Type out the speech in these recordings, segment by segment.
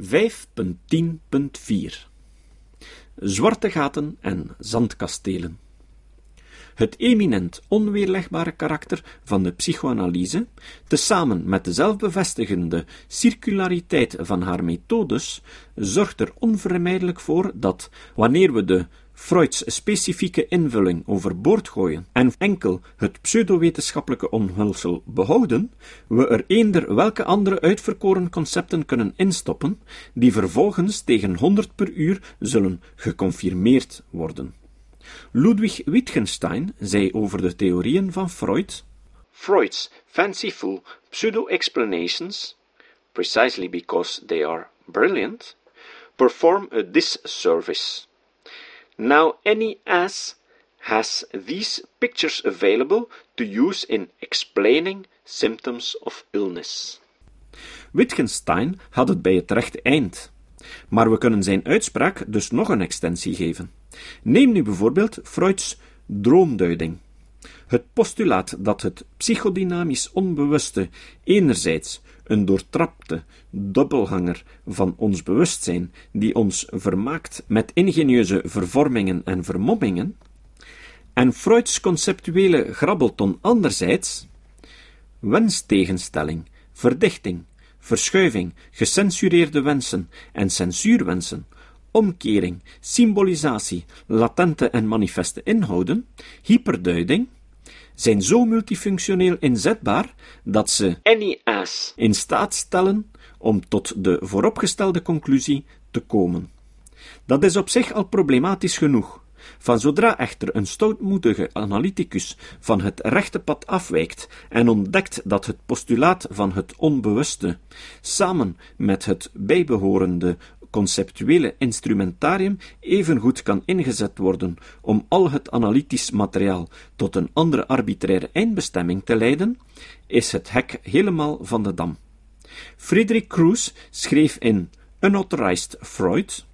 5.10.4 Zwarte gaten en zandkastelen. Het eminent onweerlegbare karakter van de psychoanalyse, tezamen met de zelfbevestigende circulariteit van haar methodes, zorgt er onvermijdelijk voor dat, wanneer we de Freuds specifieke invulling overboord gooien en enkel het pseudowetenschappelijke omhulsel behouden, we er eender welke andere uitverkoren concepten kunnen instoppen, die vervolgens tegen 100 per uur zullen geconfirmeerd worden. Ludwig Wittgenstein zei over de theorieën van Freud: Freud's fanciful pseudo-explanations, precisely because they are brilliant, perform a disservice. Now any ass has these pictures available to use in explaining symptoms of illness. Wittgenstein had het bij het rechte eind, maar we kunnen zijn uitspraak dus nog een extensie geven. Neem nu bijvoorbeeld Freuds droomduiding. Het postulaat dat het psychodynamisch onbewuste enerzijds een doortrapte dubbelhanger van ons bewustzijn, die ons vermaakt met ingenieuze vervormingen en vermommingen, en Freuds conceptuele grabbelton anderzijds, wenstegenstelling, verdichting, verschuiving, gecensureerde wensen en censuurwensen, omkering, symbolisatie, latente en manifeste inhouden, hyperduiding, zijn zo multifunctioneel inzetbaar dat ze any ass in staat stellen om tot de vooropgestelde conclusie te komen. Dat is op zich al problematisch genoeg. Van zodra echter een stoutmoedige analyticus van het rechte pad afwijkt en ontdekt dat het postulaat van het onbewuste, samen met het bijbehorende conceptuele instrumentarium evengoed kan ingezet worden om al het analytisch materiaal tot een andere arbitraire eindbestemming te leiden, is het hek helemaal van de dam. Friedrich Kruse schreef in Unauthorized Freud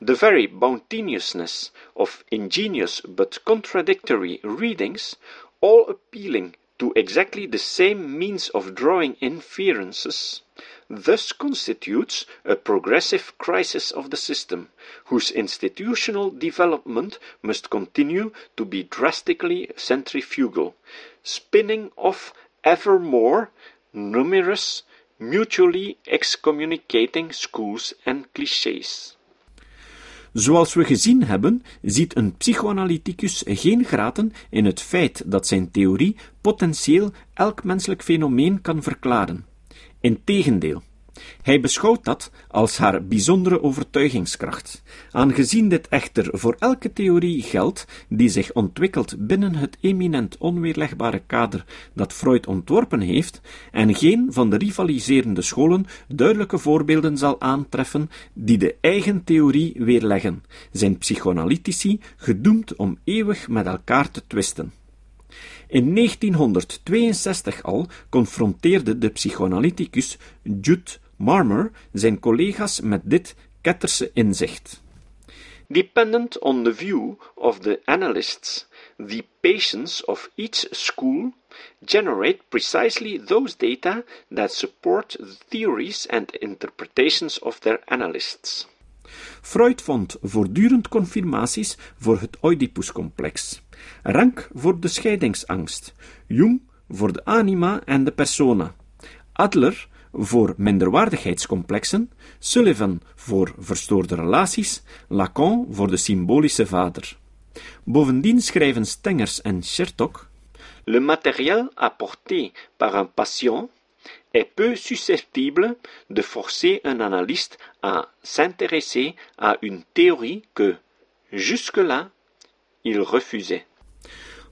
The very bounteousness of ingenious but contradictory readings, all appealing to exactly the same means of drawing inferences, thus constitutes a progressive crisis of the system, whose institutional development must continue to be drastically centrifugal, spinning off ever more numerous mutually excommunicating schools and clichés. Zoals we gezien hebben, ziet een psychoanalyticus geen graten in het feit dat zijn theorie potentieel elk menselijk fenomeen kan verklaren. Integendeel, hij beschouwt dat als haar bijzondere overtuigingskracht. Aangezien dit echter voor elke theorie geldt die zich ontwikkelt binnen het eminent onweerlegbare kader dat Freud ontworpen heeft, en geen van de rivaliserende scholen duidelijke voorbeelden zal aantreffen die de eigen theorie weerleggen, zijn psychoanalytici gedoemd om eeuwig met elkaar te twisten. In 1962 al confronteerde de psychoanalyticus Jude Marmer zijn collega's met dit ketterse inzicht. Dependent on the view of the analysts, the patients of each school generate precisely those data that support the theories and interpretations of their analysts. Freud vond voortdurend confirmaties voor het Oedipuscomplex, Rank voor de scheidingsangst, Jung voor de anima en de persona, Adler voor minderwaardigheidscomplexen, Sullivan voor verstoorde relaties, Lacan voor de symbolische vader. Bovendien schrijven Stengers en Chertok Le matériel apporté par un patient est peu susceptible de forcer un analyste à s'intéresser à une théorie que, jusque-là, il refusait.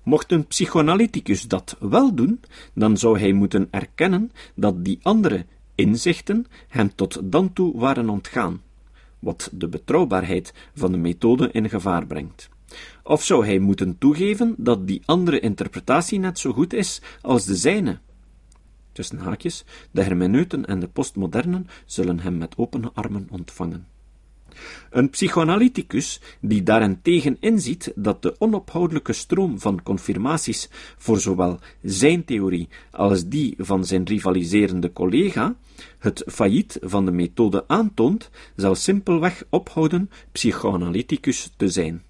Mocht een psychoanalyticus dat wel doen, dan zou hij moeten erkennen dat die andere inzichten hem tot dan toe waren ontgaan, wat de betrouwbaarheid van de methode in gevaar brengt. Of zou hij moeten toegeven dat die andere interpretatie net zo goed is als de zijne? Tussen haakjes, de hermeneuten en de postmodernen zullen hem met open armen ontvangen. Een psychoanalyticus die daarentegen inziet dat de onophoudelijke stroom van confirmaties voor zowel zijn theorie als die van zijn rivaliserende collega Het failliet van de methode aantoont, zal simpelweg ophouden psychoanalyticus te zijn.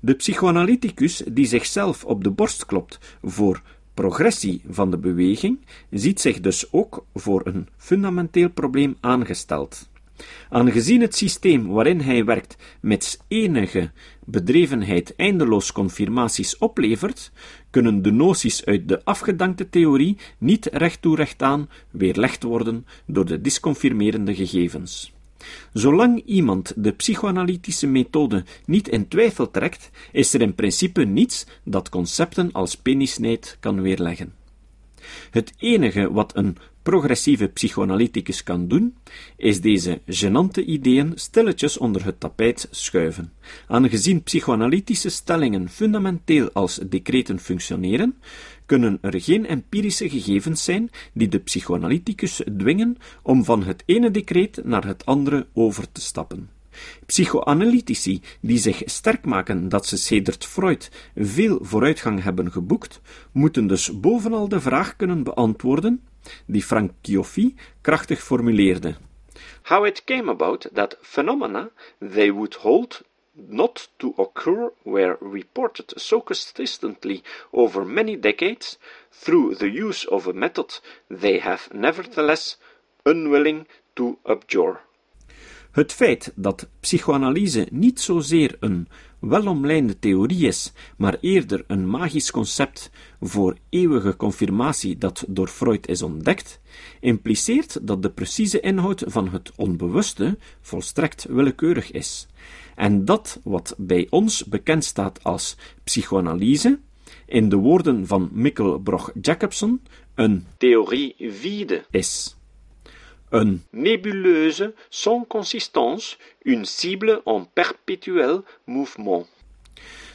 De psychoanalyticus die zichzelf op de borst klopt voor progressie van de beweging, ziet zich dus ook voor een fundamenteel probleem aangesteld. Aangezien het systeem waarin hij werkt met enige bedrevenheid eindeloos confirmaties oplevert, kunnen de noties uit de afgedankte theorie niet recht toe aan weerlegd worden door de disconfirmerende gegevens. Zolang iemand de psychoanalytische methode niet in twijfel trekt, is er in principe niets dat concepten als penisneid kan weerleggen. Het enige wat een progressieve psychoanalyticus kan doen, is deze genante ideeën stilletjes onder het tapijt schuiven. Aangezien psychoanalytische stellingen fundamenteel als decreten functioneren, kunnen er geen empirische gegevens zijn die de psychoanalyticus dwingen om van het ene decreet naar het andere over te stappen. Psychoanalytici die zich sterk maken dat ze sedert Freud veel vooruitgang hebben geboekt, moeten dus bovenal de vraag kunnen beantwoorden die Frank Gioffi krachtig formuleerde. How it came about that phenomena they would hold not to occur were reported so consistently over many decades through the use of a method they have nevertheless unwilling to abjure. Het feit dat psychoanalyse niet zozeer een welomlijnde theorie is, maar eerder een magisch concept voor eeuwige confirmatie dat door Freud is ontdekt, impliceert dat de precieze inhoud van het onbewuste volstrekt willekeurig is, en dat wat bij ons bekend staat als psychoanalyse, in de woorden van Mikkel Broch-Jacobson, een theorie vide is. Een nébuleuse sans consistance, une cible en perpétuel mouvement.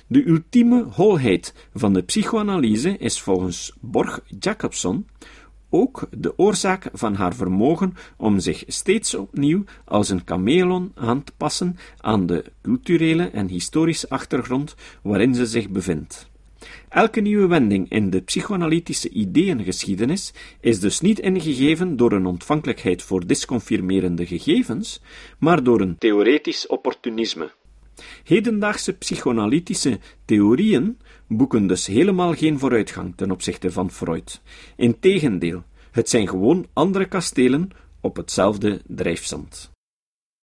De ultieme holheid van de psychoanalyse is volgens Borg Jacobson ook de oorzaak van haar vermogen om zich steeds opnieuw als een chameleon aan te passen aan de culturele en historische achtergrond waarin ze zich bevindt. Elke nieuwe wending in de psychoanalytische ideeëngeschiedenis is dus niet ingegeven door een ontvankelijkheid voor disconfirmerende gegevens, maar door een theoretisch opportunisme. Hedendaagse psychoanalytische theorieën boeken dus helemaal geen vooruitgang ten opzichte van Freud. Integendeel, het zijn gewoon andere kastelen op hetzelfde drijfzand.